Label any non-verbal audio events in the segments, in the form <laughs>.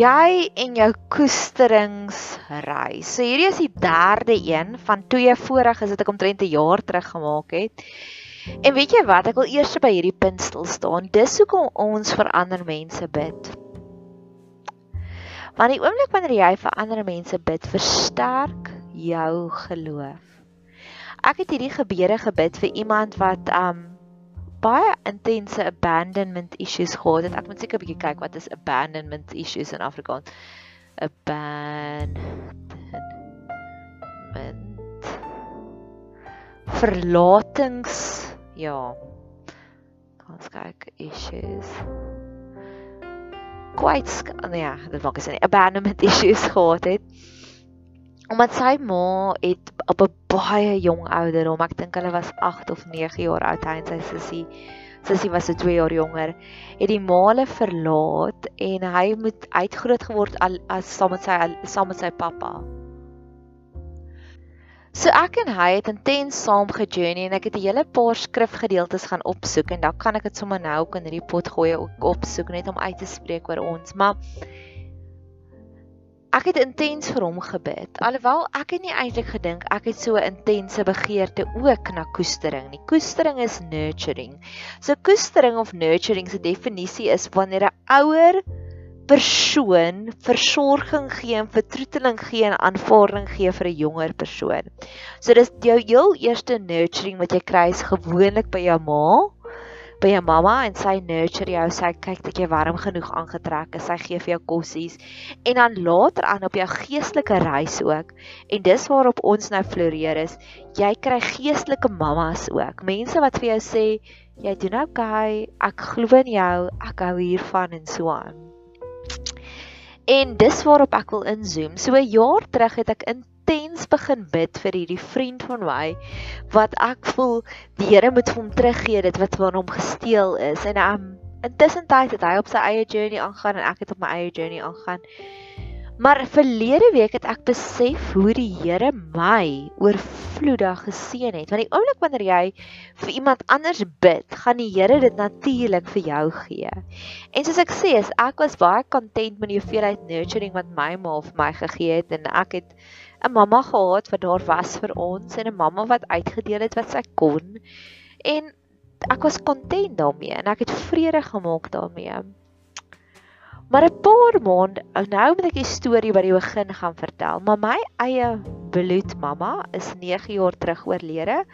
jy en jou koesteringsreis. So hierdie is die derde een van twee voorheen is dit ek omtrent 'n jaar terug gemaak het. En weet jy wat, ek wil eers by hierdie punt stil staan. Dis hoekom ons vir ander mense bid. Want die oomblik wanneer jy vir ander mense bid, versterk jou geloof. Ek het hierdie gebede gebid vir iemand wat um baie intense abandonment issues gehad het. Ek moet seker 'n bietjie kyk wat is abandonment issues in Afrikaans. Abandonment verlatings ja. Kyk issues. Quite nee, dit maak sin. Abandonment <laughs> issues gehad het. Omdat sy ma het op 'n baie jong ouderdom, ek dink hulle was 8 of 9 jaar oud en sy sussie sussie was so 2 jaar jonger, het die maale verlaat en hy moet uitgroot geword as saam met sy saam met sy pappa. So ek en hy het intens saam gejourney en ek het 'n hele paar skrifgedeeltes gaan opsoek en dan kan ek dit sommer nou ook in hierdie pot gooi opsoek net om uit te spreek oor ons, maar Ek het intens vir hom gebid. Alhoewel ek het nie eintlik gedink ek het so 'n intense begeerte ook na koestering nie. Koestering is nurturing. So koestering of nurturing se definisie is wanneer 'n ouer persoon versorging gee en vertroeteling gee en aanvaarding gee vir 'n jonger persoon. So dis jou heel eerste nurturing wat jy kry is gewoonlik by jou ma by jou mamma en sy nurture jou, sy kyk dat jy warm genoeg aangetrek is, sy gee vir jou kossies en dan later aan op jou geestelike reis ook. En dis waarop ons nou floreer is. Jy kry geestelike mammas ook. Mense wat vir jou sê jy doen okay, ek glo in jou, ek hou hiervan en so aan. En dis waarop ek wil inzoom. So 'n jaar terug het ek in intens begin bid vir hierdie vriend van my wat ek voel die Here moet vir hom teruggee dit wat van hom gesteel is en um, intussen tyd het hy op sy eie journey aangaan en ek het op my eie journey aangaan. Maar verlede week het ek besef hoe die Here my oorvloedig geseën het. Want die oomblik wanneer jy vir iemand anders bid, gaan die Here dit natuurlik vir jou gee. En soos ek sê, ek was baie content met die hoeveelheid nurturing wat my ma vir my gegee het en ek het 'n mamma gehad wat daar was vir ons en 'n mamma wat uitgedeel het wat sy kon. En ek was kontent daarmee en ek het vrede gemaak daarmee. Maar 'n paar maande nou moet ek die storie by die begin gaan vertel. Maar my eie bloedmamma is 9 jaar terug oorlede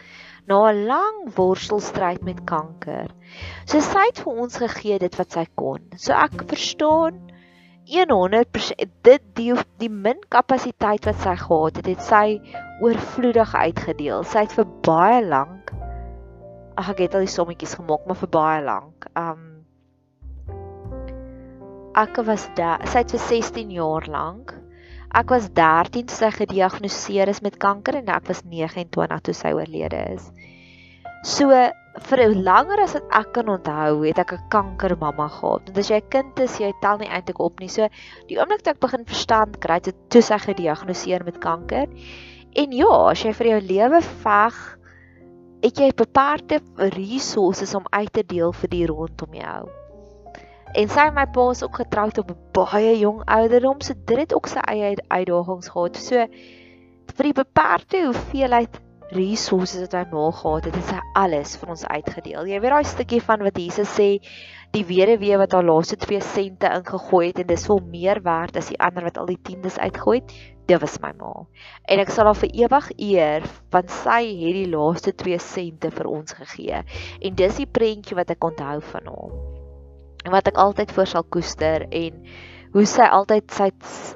na 'n lang worstelstryd met kanker. So sy het vir ons gegee dit wat sy kon. So ek verstaan 100% dit die die min kapasiteit wat sy gehad het, het sy oorvloedig uitgedeel. Sy het vir baie lank ag ek het al die sommetjies gemaak, maar vir baie lank. Um ek was daar, sy het vir 16 jaar lank. Ek was 13 toe sy gediagnoseer is met kanker en ek was 29 toe sy oorlede is. So vir langer as wat ek kan onthou, het ek 'n kankermamma gehad. Want as jy 'n kind is, jy tel nie eintlik op nie. So die oomblik toe ek begin verstand kry, het toe sy gediagnoseer met kanker. En ja, as jy vir jou lewe veg, het jy beperkte resources om uit te deel vir die rondom jou. En sy en my pa is ook getroud op 'n baie jong ouderdom, so dit het ook sy eie uitdagings gehad. So vir die beperkte hoeveelheid resources wat hy nog gehad het, het hy alles vir ons uitgedeel. Jy weet daai stukkie van wat Jesus sê, die weduwee wat haar laaste 2 sente ingegooi het en dis vol meer werd as die ander wat al die tiendes uitgooi het, dit was my ma. En ek sal haar vir ewig eer want sy het die laaste 2 sente vir ons gegee. En dis die prentjie wat ek onthou van hom. En wat ek altyd voor sal koester en hoe sy altyd sy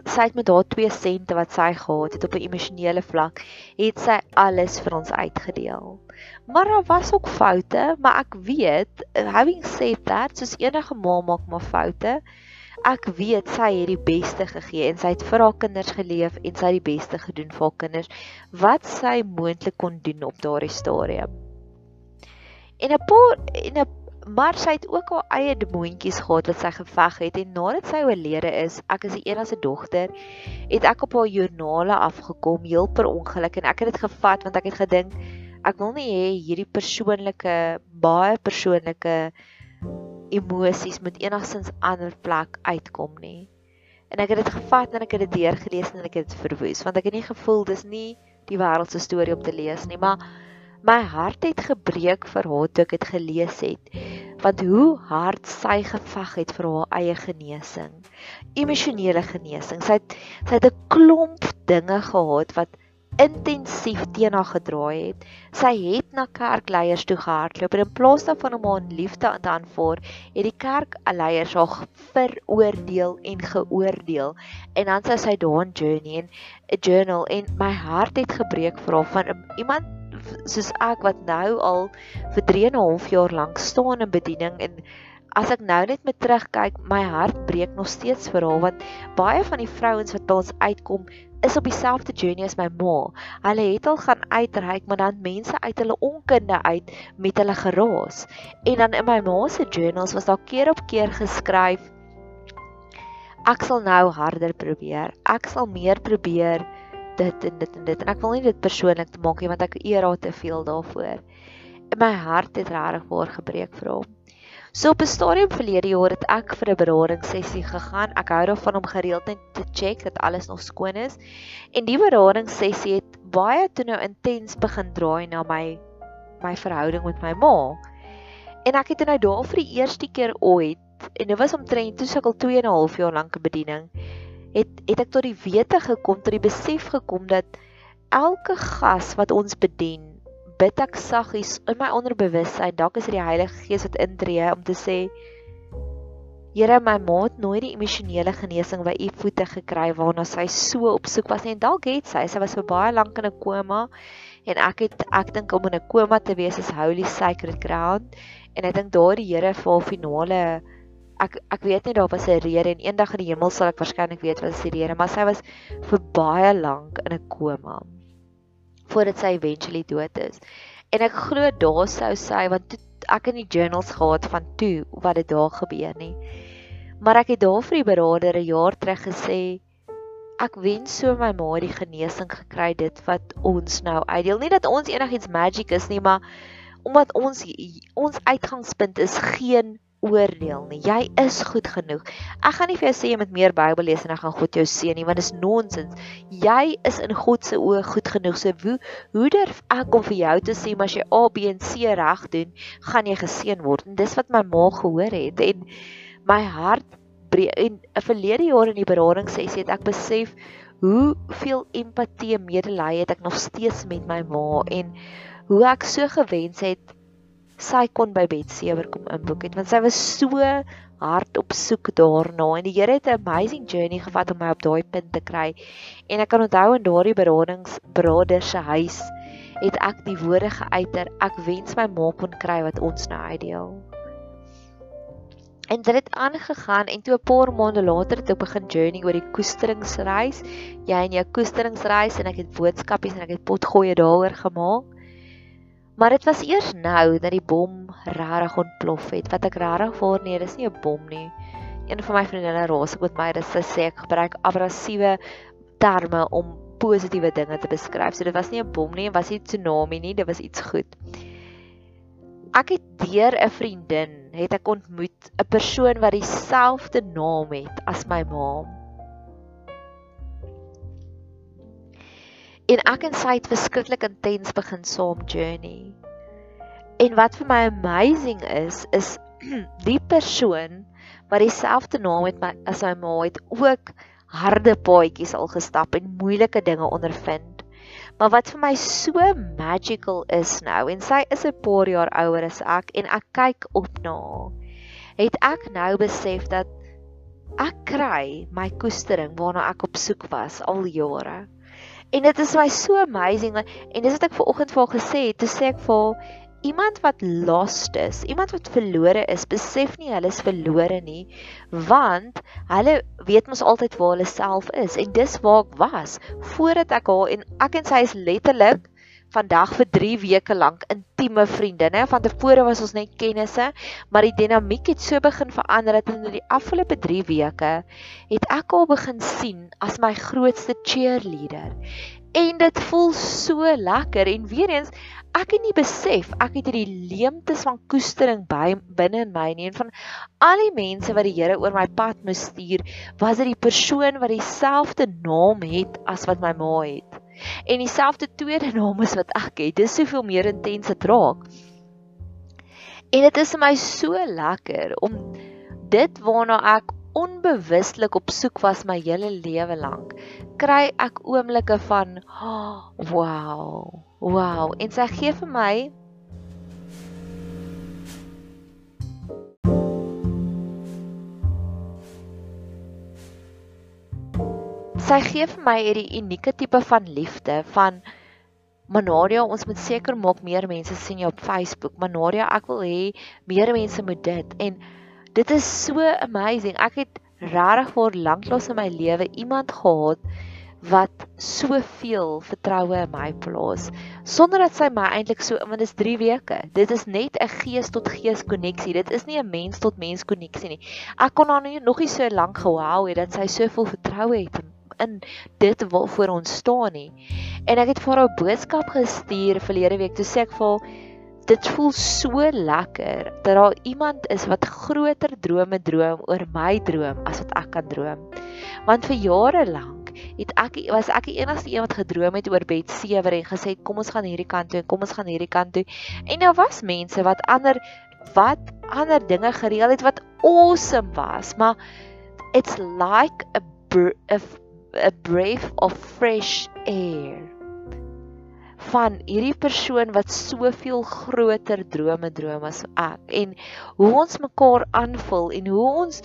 sy het met haar 2 sente wat sy gehad het op 'n emosionele vlak, het sy alles vir ons uitgedeel. Maar daar was ook foute, maar ek weet, having said that, soos enige ma maak maar foute. Ek weet sy het die beste gegee en sy het vir haar kinders geleef en sy het die beste gedoen vir haar kinders wat sy moontlik kon doen op daardie stadium. En 'n paar en 'n maar sy het ook haar eie demoontjies gehad wat sy geveg het en nadat sy oorlede is, ek is die enigste dogter, het ek op haar joernale afgekom heel per ongeluk en ek het dit gevat want ek het gedink ek wil nie hê hierdie persoonlike baie persoonlike emosies moet enigstens ander plek uitkom nie. En ek het dit gevat en ek het dit deurgelees en ek het dit verwoes want ek het nie gevoel dis nie die wêreld se storie om te lees nie, maar my hart het gebreek vir haar toe ek dit gelees het. Want hoe hard sy geveg het vir haar eie genesing, emosionele genesing. Sy het sy het 'n klomp dinge gehad wat intensief teen haar gedraai het. Sy het na kerkleiers toe gehardloop en in plaas daarvan om haar liefde aan te aanvaar, het die kerkleiers haar veroordeel en geoordeel. En dan sy daar 'n journey en 'n journal en my hart het gebreek vir haar van iemand soos ek wat nou al vir 3 en 'n half jaar lank staan in bediening en as ek nou net met terugkyk, my hart breek nog steeds vir haar want baie van die vrouens wat by ons uitkom is op dieselfde journey as my ma. Hulle het al gaan uitreik, maar dan mense uit hulle onkunde uit met hulle geraas. En dan in my ma se journals was daar keer op keer geskryf ek sal nou harder probeer. Ek sal meer probeer dit en dit en dit en ek wil nie dit persoonlik te maak nie want ek eer haar te veel daarvoor. In my hart het regtig waar gebreek vir hom. So op 'n stadium verlede jaar het ek vir 'n beradingssessie gegaan. Ek hou daarvan om gereeld net te check dat alles nog skoon is. En die beradingssessie het baie toe nou intens begin draai na my my verhouding met my ma. En ek het nou daar vir die eerste keer ooit en dit was omtrent toe sukkel 2 en 'n half jaar lank bediening het het ek tot die wete gekom tot die besef gekom dat elke gas wat ons bedien bid ek saggies in my onderbewussyn, dalk is dit die Heilige Gees wat intree om te sê Here my maat nooit die emosionele genesing by u voete gekry waarna sy so op soek was nie. En dalk het sy, sy was vir baie lank in 'n koma en ek het ek dink om in 'n koma te wees is holy sacred ground en ek dink daardie Here vir haar finale ek ek weet nie daar was 'n rede en eendag in die hemel sal ek waarskynlik weet wat is die rede, maar sy was vir baie lank in 'n koma voordat sy eventually dood is. En ek glo daar sou sy want toe, ek in die journals gehad van toe wat dit daar gebeur nie. Maar ek het daar vir die beraader 'n jaar terug gesê ek wens so my ma die genesing gekry dit wat ons nou uitdeel. Nie dat ons enigiets magic is nie, maar omdat ons ons uitgangspunt is geen oordeel nie. Jy is goed genoeg. Ek gaan nie vir jou sê jy moet meer Bybel lees en dan gaan God jou seën nie, want dit is nonsens. Jy is in God se oë goed genoeg. So hoe hoe durf ek om vir jou te sê maar as jy A, B en C reg doen, gaan jy geseën word? En dis wat my ma gehoor het en my hart breek en 'n verlede jaar in die beradingssessie het ek besef hoe veel empatie en medelee het ek nog steeds met my ma en hoe ek so gewens het sy kon by Betsewer kom inboek het want sy was so hard op soek daarna en die Here het 'n amazing journey gevat om my op daai punt te kry. En ek kan onthou in daardie beradings broeder se huis het ek die woorde geuiter ek wens my ma kon kry wat ons nou uitdeel en dit het aangegaan en toe 'n paar maande later het ek begin journey oor die koesteringsreis. Jy en jou koesteringsreis en ek het boodskapies en ek het potgoeie daaroor gemaak Maar dit was eers nou dat die bom regtig ontplof het. Wat ek regtig voor nee, dis nie 'n bom nie. Een van my vriendinne raas ek met my sy sê ek gebruik abrasiewe terme om positiewe dinge te beskryf. So dit was nie 'n bom nie, was nie 'n tsunami nie, dit was iets goed. Ek het deur 'n vriendin het ek ontmoet 'n persoon wat dieselfde naam het as my ma. En ek en sy het verskriklik intens begin saam journey. En wat vir my amazing is, is <clears throat> die persoon wat dieselfde naam het my as my ma het ook harde paadjies al gestap en moeilike dinge ondervind. Maar wat vir my so magical is nou en sy is 'n paar jaar ouer as ek en ek kyk op na haar. Het ek nou besef dat ek kry my koestering waarna ek op soek was al jare. En dit is my so amazing en dis wat ek ver oggend vir haar gesê het, te sê ek vir iemand wat lost is, iemand wat verlore is, besef nie hulle is verlore nie, want hulle weet mos altyd waar hulle self is. En dis waar ek was voordat ek haar en ek en sy is letterlik vandag vir 3 weke lank intieme vriendinne. Van tevore was ons net kennisse, maar die dinamiek het so begin verander dat in die afgelope 3 weke het ek haar begin sien as my grootste cheerleader. En dit voel so lekker en weer eens ek het nie besef ek het hierdie leemtes van koestering by binne in my nie en van al die mense wat die Here oor my pad moes stuur was dit die persoon wat dieselfde naam het as wat my ma het en dieselfde tweede naam as wat ek het. Dis soveel meer intens dit raak. En dit is vir my so lekker om dit waarna ek onbewuslik op soek was my hele lewe lank kry ek oomblikke van oh, wow Wow, en sy gee vir my Sy gee vir my hierdie unieke tipe van liefde van Manaria, ons moet seker maak meer mense sien jou op Facebook. Manaria, ek wil hê meer mense moet dit. En dit is so amazing. Ek het regtig vir lanklaas in my lewe iemand gehad wat soveel vertroue in my plaas sonder dat sy my eintlik so want dit is 3 weke dit is net 'n gees tot gees koneksie dit is nie 'n mens tot mens koneksie nie ek kon haar nog nie so lank gehou het dat sy soveel vertroue het in dit waarvoor ons staan nie. En ek het vir haar 'n boodskap gestuur verlede week. Toe sê ek vir dit voel so lekker dat daar iemand is wat groter drome droom oor my droom as wat ek kan droom. Want vir jare lank het ek was ek die enigste een wat gedroom het oor bed sewer en gesê kom ons gaan hierdie kant toe en kom ons gaan hierdie kant toe. En daar was mense wat ander wat ander dinge gereël het wat awesome was, maar it's like a a, a breath of fresh air van hierdie persoon wat soveel groter drome droom as ek en hoe ons mekaar aanvul en hoe ons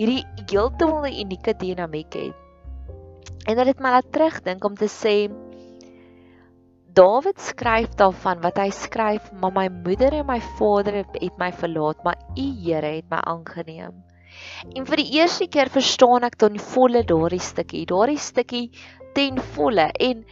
hierdie heeltemal 'n unieke dinamiek het. En dit het my laat terugdink om te sê Dawid skryf daarvan wat hy skryf, maar my moeder en my vader het my verlaat, maar U Here het my aangeneem. En vir die eerste keer verstaan ek dan volle daardie stukkie, daardie stukkie ten volle. En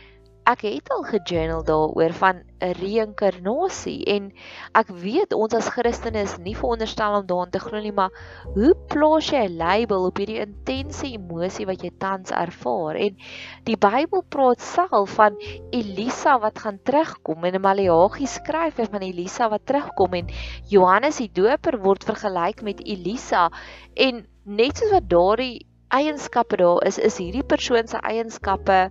ek het al gejournal daaroor van 'n reïnkarnasie en ek weet ons as Christene is nie veronderstel om daaraan te glo nie, maar hoe plaas jy 'n label op hierdie intense emosie wat jy tans ervaar? En die Bybel praat self van Elisa wat gaan terugkom en Maleagi skryf van Elisa wat terugkom en Johannes die Doper word vergelyk met Elisa en net soos wat daardie eienskappe daar is, is hierdie persoon se eienskappe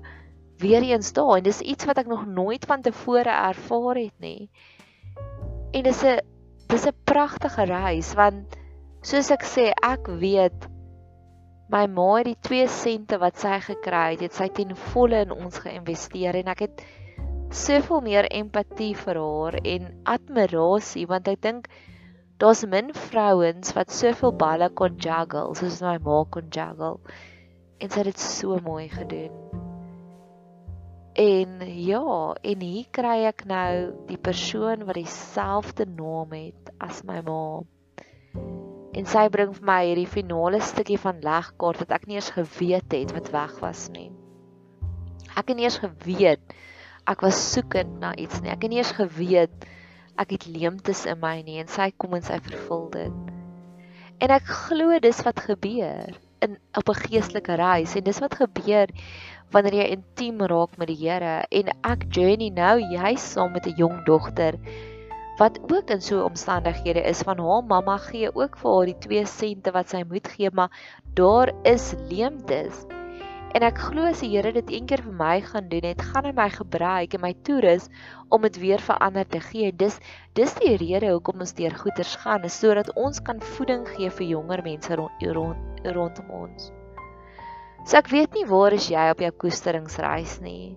weer eens daar en dis iets wat ek nog nooit van tevore ervaar het nie. En dis 'n dis 'n pragtige reis want soos ek sê, ek weet my ma het die 2 sente wat sy gekry het, het sy ten volle in ons geïnvesteer en ek het soveel meer empatie vir haar en admirasie want ek dink daar's min vrouens wat soveel balle kon juggle soos my ma kon juggle en sy het dit so mooi gedoen. En ja, en hier kry ek nou die persoon wat dieselfde naam het as my ma. En sy bring vir my hierdie finale stukkie van legkaart wat ek nie eens geweet het wat weg was nie. Ek het nie eens geweet ek was soekend na iets nie. Ek het nie eens geweet ek het leemtes in my nie en sy kom en sy vervul dit. En ek glo dis wat gebeur in op 'n geestelike reis en dis wat gebeur wanneer jy intiem raak met die Here en ek journey nou juis saam met 'n jong dogter wat ook in so omstandighede is van haar mamma gee ook vir haar die 2 sente wat sy moet gee maar daar is leemtes. En ek glo as die Here dit eendag vir my gaan doen het gaan hy my gebruik en my toerus om dit weer vir ander te gee. Dis dis die rede hoekom ons deur goeters gaan is sodat ons kan voeding gee vir jonger mense rond, rond rondom ons So ek weet nie waar is jy op jou koesteringsreis nie.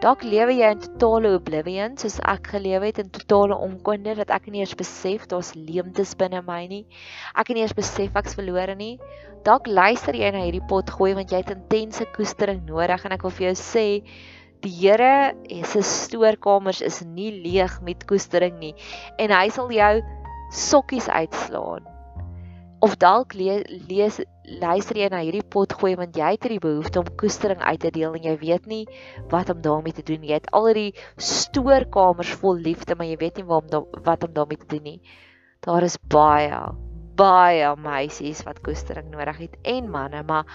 Dalk lewe jy in totale oblivion soos ek gelewe het in totale onkunde dat ek nie eens besef daar's leemtes binne my nie. Ek het nie eens besef ek's verlore nie. Dalk luister jy na hierdie pot gooi want jy het intense koestering nodig en ek wil vir jou sê die Here se stoorkamers is nie leeg met koestering nie en hy sal jou sokkies uitslaan of dalk le lees luister jy na hierdie pot gooi want jy het hierdie behoefte om koestering uit te deel en jy weet nie wat om daarmee te doen jy het al hierdie stoorkamers vol liefde maar jy weet nie waar om wat om daarmee te doen nie. Daar is baie baie meisies wat koestering nodig het en manne maar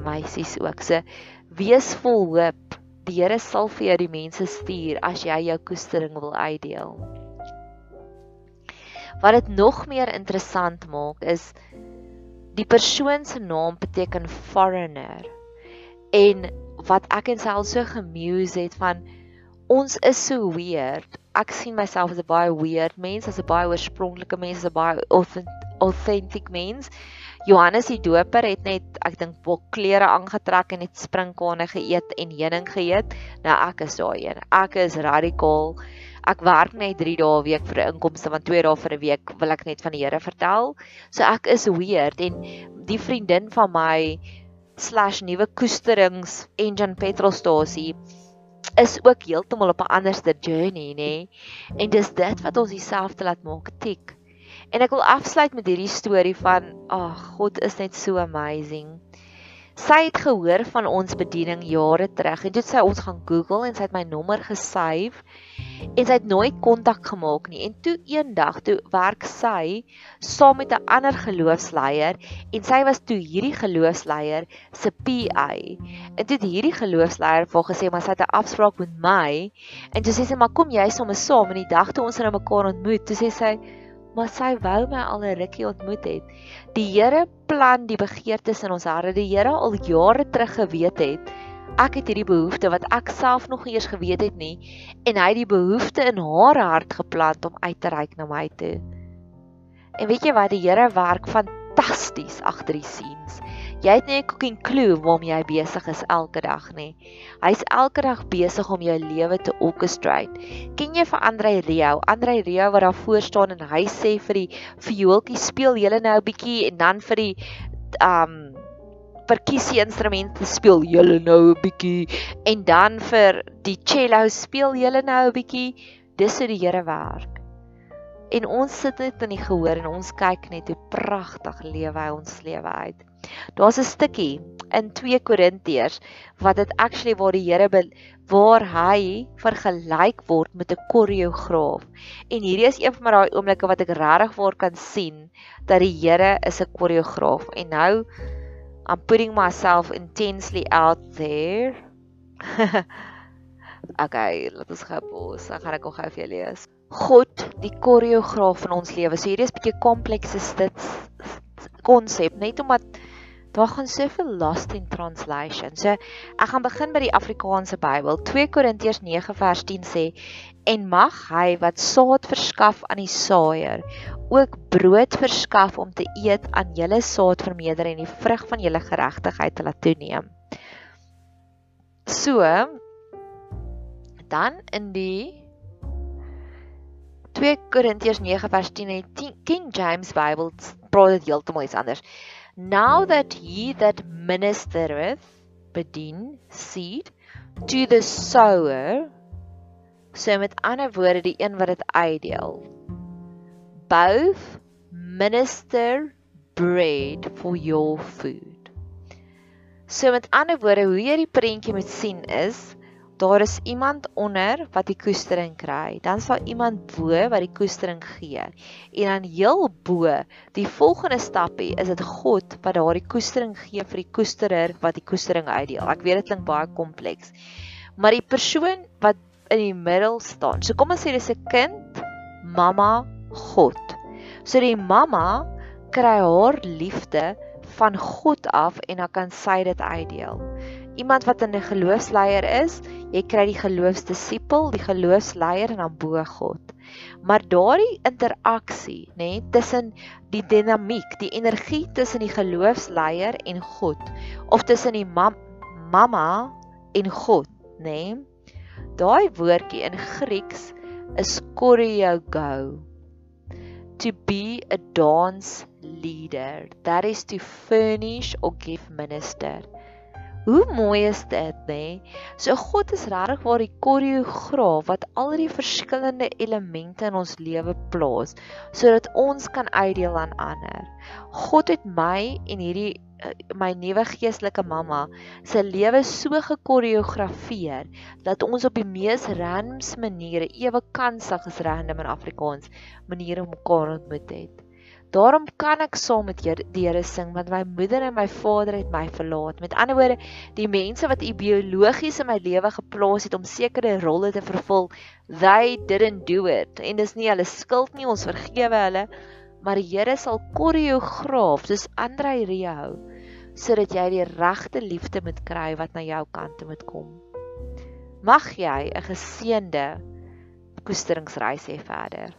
meisies ook. Se wees vol hoop. Die Here sal vir jou die mense stuur as jy jou koestering wil uitdeel. Wat dit nog meer interessant maak is die persoon se naam beteken foreigner. En wat ek en self so gemuse het van ons is so weird. Ek sien myself as 'n baie weird mens, as 'n baie oorspronklike mens, as 'n baie authentic mens. Johannes die Doper het net ek dink bok klere aangetrek en net sprinkane geëet en heuning geëet. Nou ek is daai een. Ek is radikaal. Ek werk net 3 dae 'n week vir 'n inkomste van 2 dae vir 'n week wil ek net van die Here vertel. So ek is weird en die vriendin van my slash nuwe koesterings engine petrolstasie is ook heeltemal op 'n anderste journey nê. En dis dit wat ons dieselfde laat maak tik. En ek wil afsluit met hierdie storie van ag oh, God is net so amazing. Sy het gehoor van ons bediening jare terug en toe sy ons gaan Google en sy het my nommer gesave en sy het nooit kontak gemaak nie en toe eendag toe werk sy saam met 'n ander geloofsleier en sy was toe hierdie geloofsleier se PA en toe hierdie geloofsleier vir gesê maar sy het 'n afspraak met my en toe sê sy maar kom jy sommer saam in die dag toe ons nou mekaar ontmoet toe sê sy maar sy wou my al 'n rukkie ontmoet het. Die Here plan die begeertes in ons harte. Die Here al jare terug geweet het ek het hierdie behoefte wat ek self nog eers geweet het nie en hy het die behoefte in haar hart geplant om uit te reik na my toe. En weet jy wat die Here werk fantasties agter die scenes. Jy het nie 'n cooking clue waarom jy besig is elke dag nie. Hy's elke dag besig om jou lewe te orchestrate. Ken jy vir Andre Rio? Andre Rio wat daar voor staan en hy sê vir die viooltjie speel julle nou 'n bietjie en dan vir die um perkussie instrumente speel julle nou 'n bietjie en dan vir die cello speel julle nou 'n bietjie. Dis hoe die Here werk. En ons sit net in die gehoor en ons kyk net hoe pragtig lewe hy ons lewe uit. Daar's 'n stukkie in 2 Korintiërs wat dit actually waar die Here waar hy vergelyk word met 'n koreograaf. En hierdie is een van daai oomblikke wat ek regtig waar kan sien dat die Here is 'n koreograaf. En nou I'm putting myself intensely out there. <laughs> okay, laat ons gou pause. Dan gaan ek gou vir julle lees. God, die koreograaf van ons lewe. So hierdie is 'n bietjie komplekse konsep net omdat daar gaan soveel lost in translation. So ek gaan begin by die Afrikaanse Bybel. 2 Korintiërs 9 vers 10 sê en mag hy wat saad verskaf aan die saaier ook brood verskaf om te eet aan julle saad vermeerder en die vrug van julle geregtigheid te laat toeneem. So dan in die 2 Korintiërs 9 vers 10 en King James Bible praat dit heeltemal iets anders. Now that he that ministereth bedien seed to the sower so met ander woorde die een wat dit uitdeel. Both minister bread for your food. So met ander woorde hoe jy die prentjie moet sien is daar is iemand onder wat die koestering kry. Dan sal iemand bo wat die koestering gee. En dan heel bo, die volgende stapie is dit God wat daardie koestering gee vir die koesterer wat die koestering uitdeel. Ek weet dit klink baie kompleks. Maar die persoon wat in die middel staan. So kom ons sê dis 'n kind, mamma, God. So die mamma kry haar liefde van God af en dan kan sy dit uitdeel iemand wat in 'n geloofsleier is, jy kry die geloofsdisipel, die geloofsleier en dan bo God. Maar daardie interaksie, nê, nee, tussen die dinamiek, die energie tussen die geloofsleier en God of tussen die mam mamma en God, nê? Nee, daai woordjie in Grieks is choreogo. To be a dance leader, that is to furnish or give minister. Hoe mooi is dit, nê? So God is regtig waar die koreograaf wat al die verskillende elemente in ons lewe plaas sodat ons kan uitdeel aan ander. God het my en hierdie eh, my nuwe geestelike mamma se lewe so gekoreografeer dat ons op die mees randoms maniere ewe kansig is random in Afrikaans maniere mekaar ontmoet het. Daarom kan ek saam met die Here sing want my moeder en my vader het my verlaat. Met ander woorde, die mense wat u biologies in my lewe geplaas het om sekere rolle te vervul, they didn't do it. En dis nie hulle skuld nie, ons vergewe hulle, maar die Here sal koreograaf soos Andrei Rio sodat jy die regte liefde moet kry wat na jou kant toe moet kom. Mag jy 'n geseënde koesteringsreis hê verder.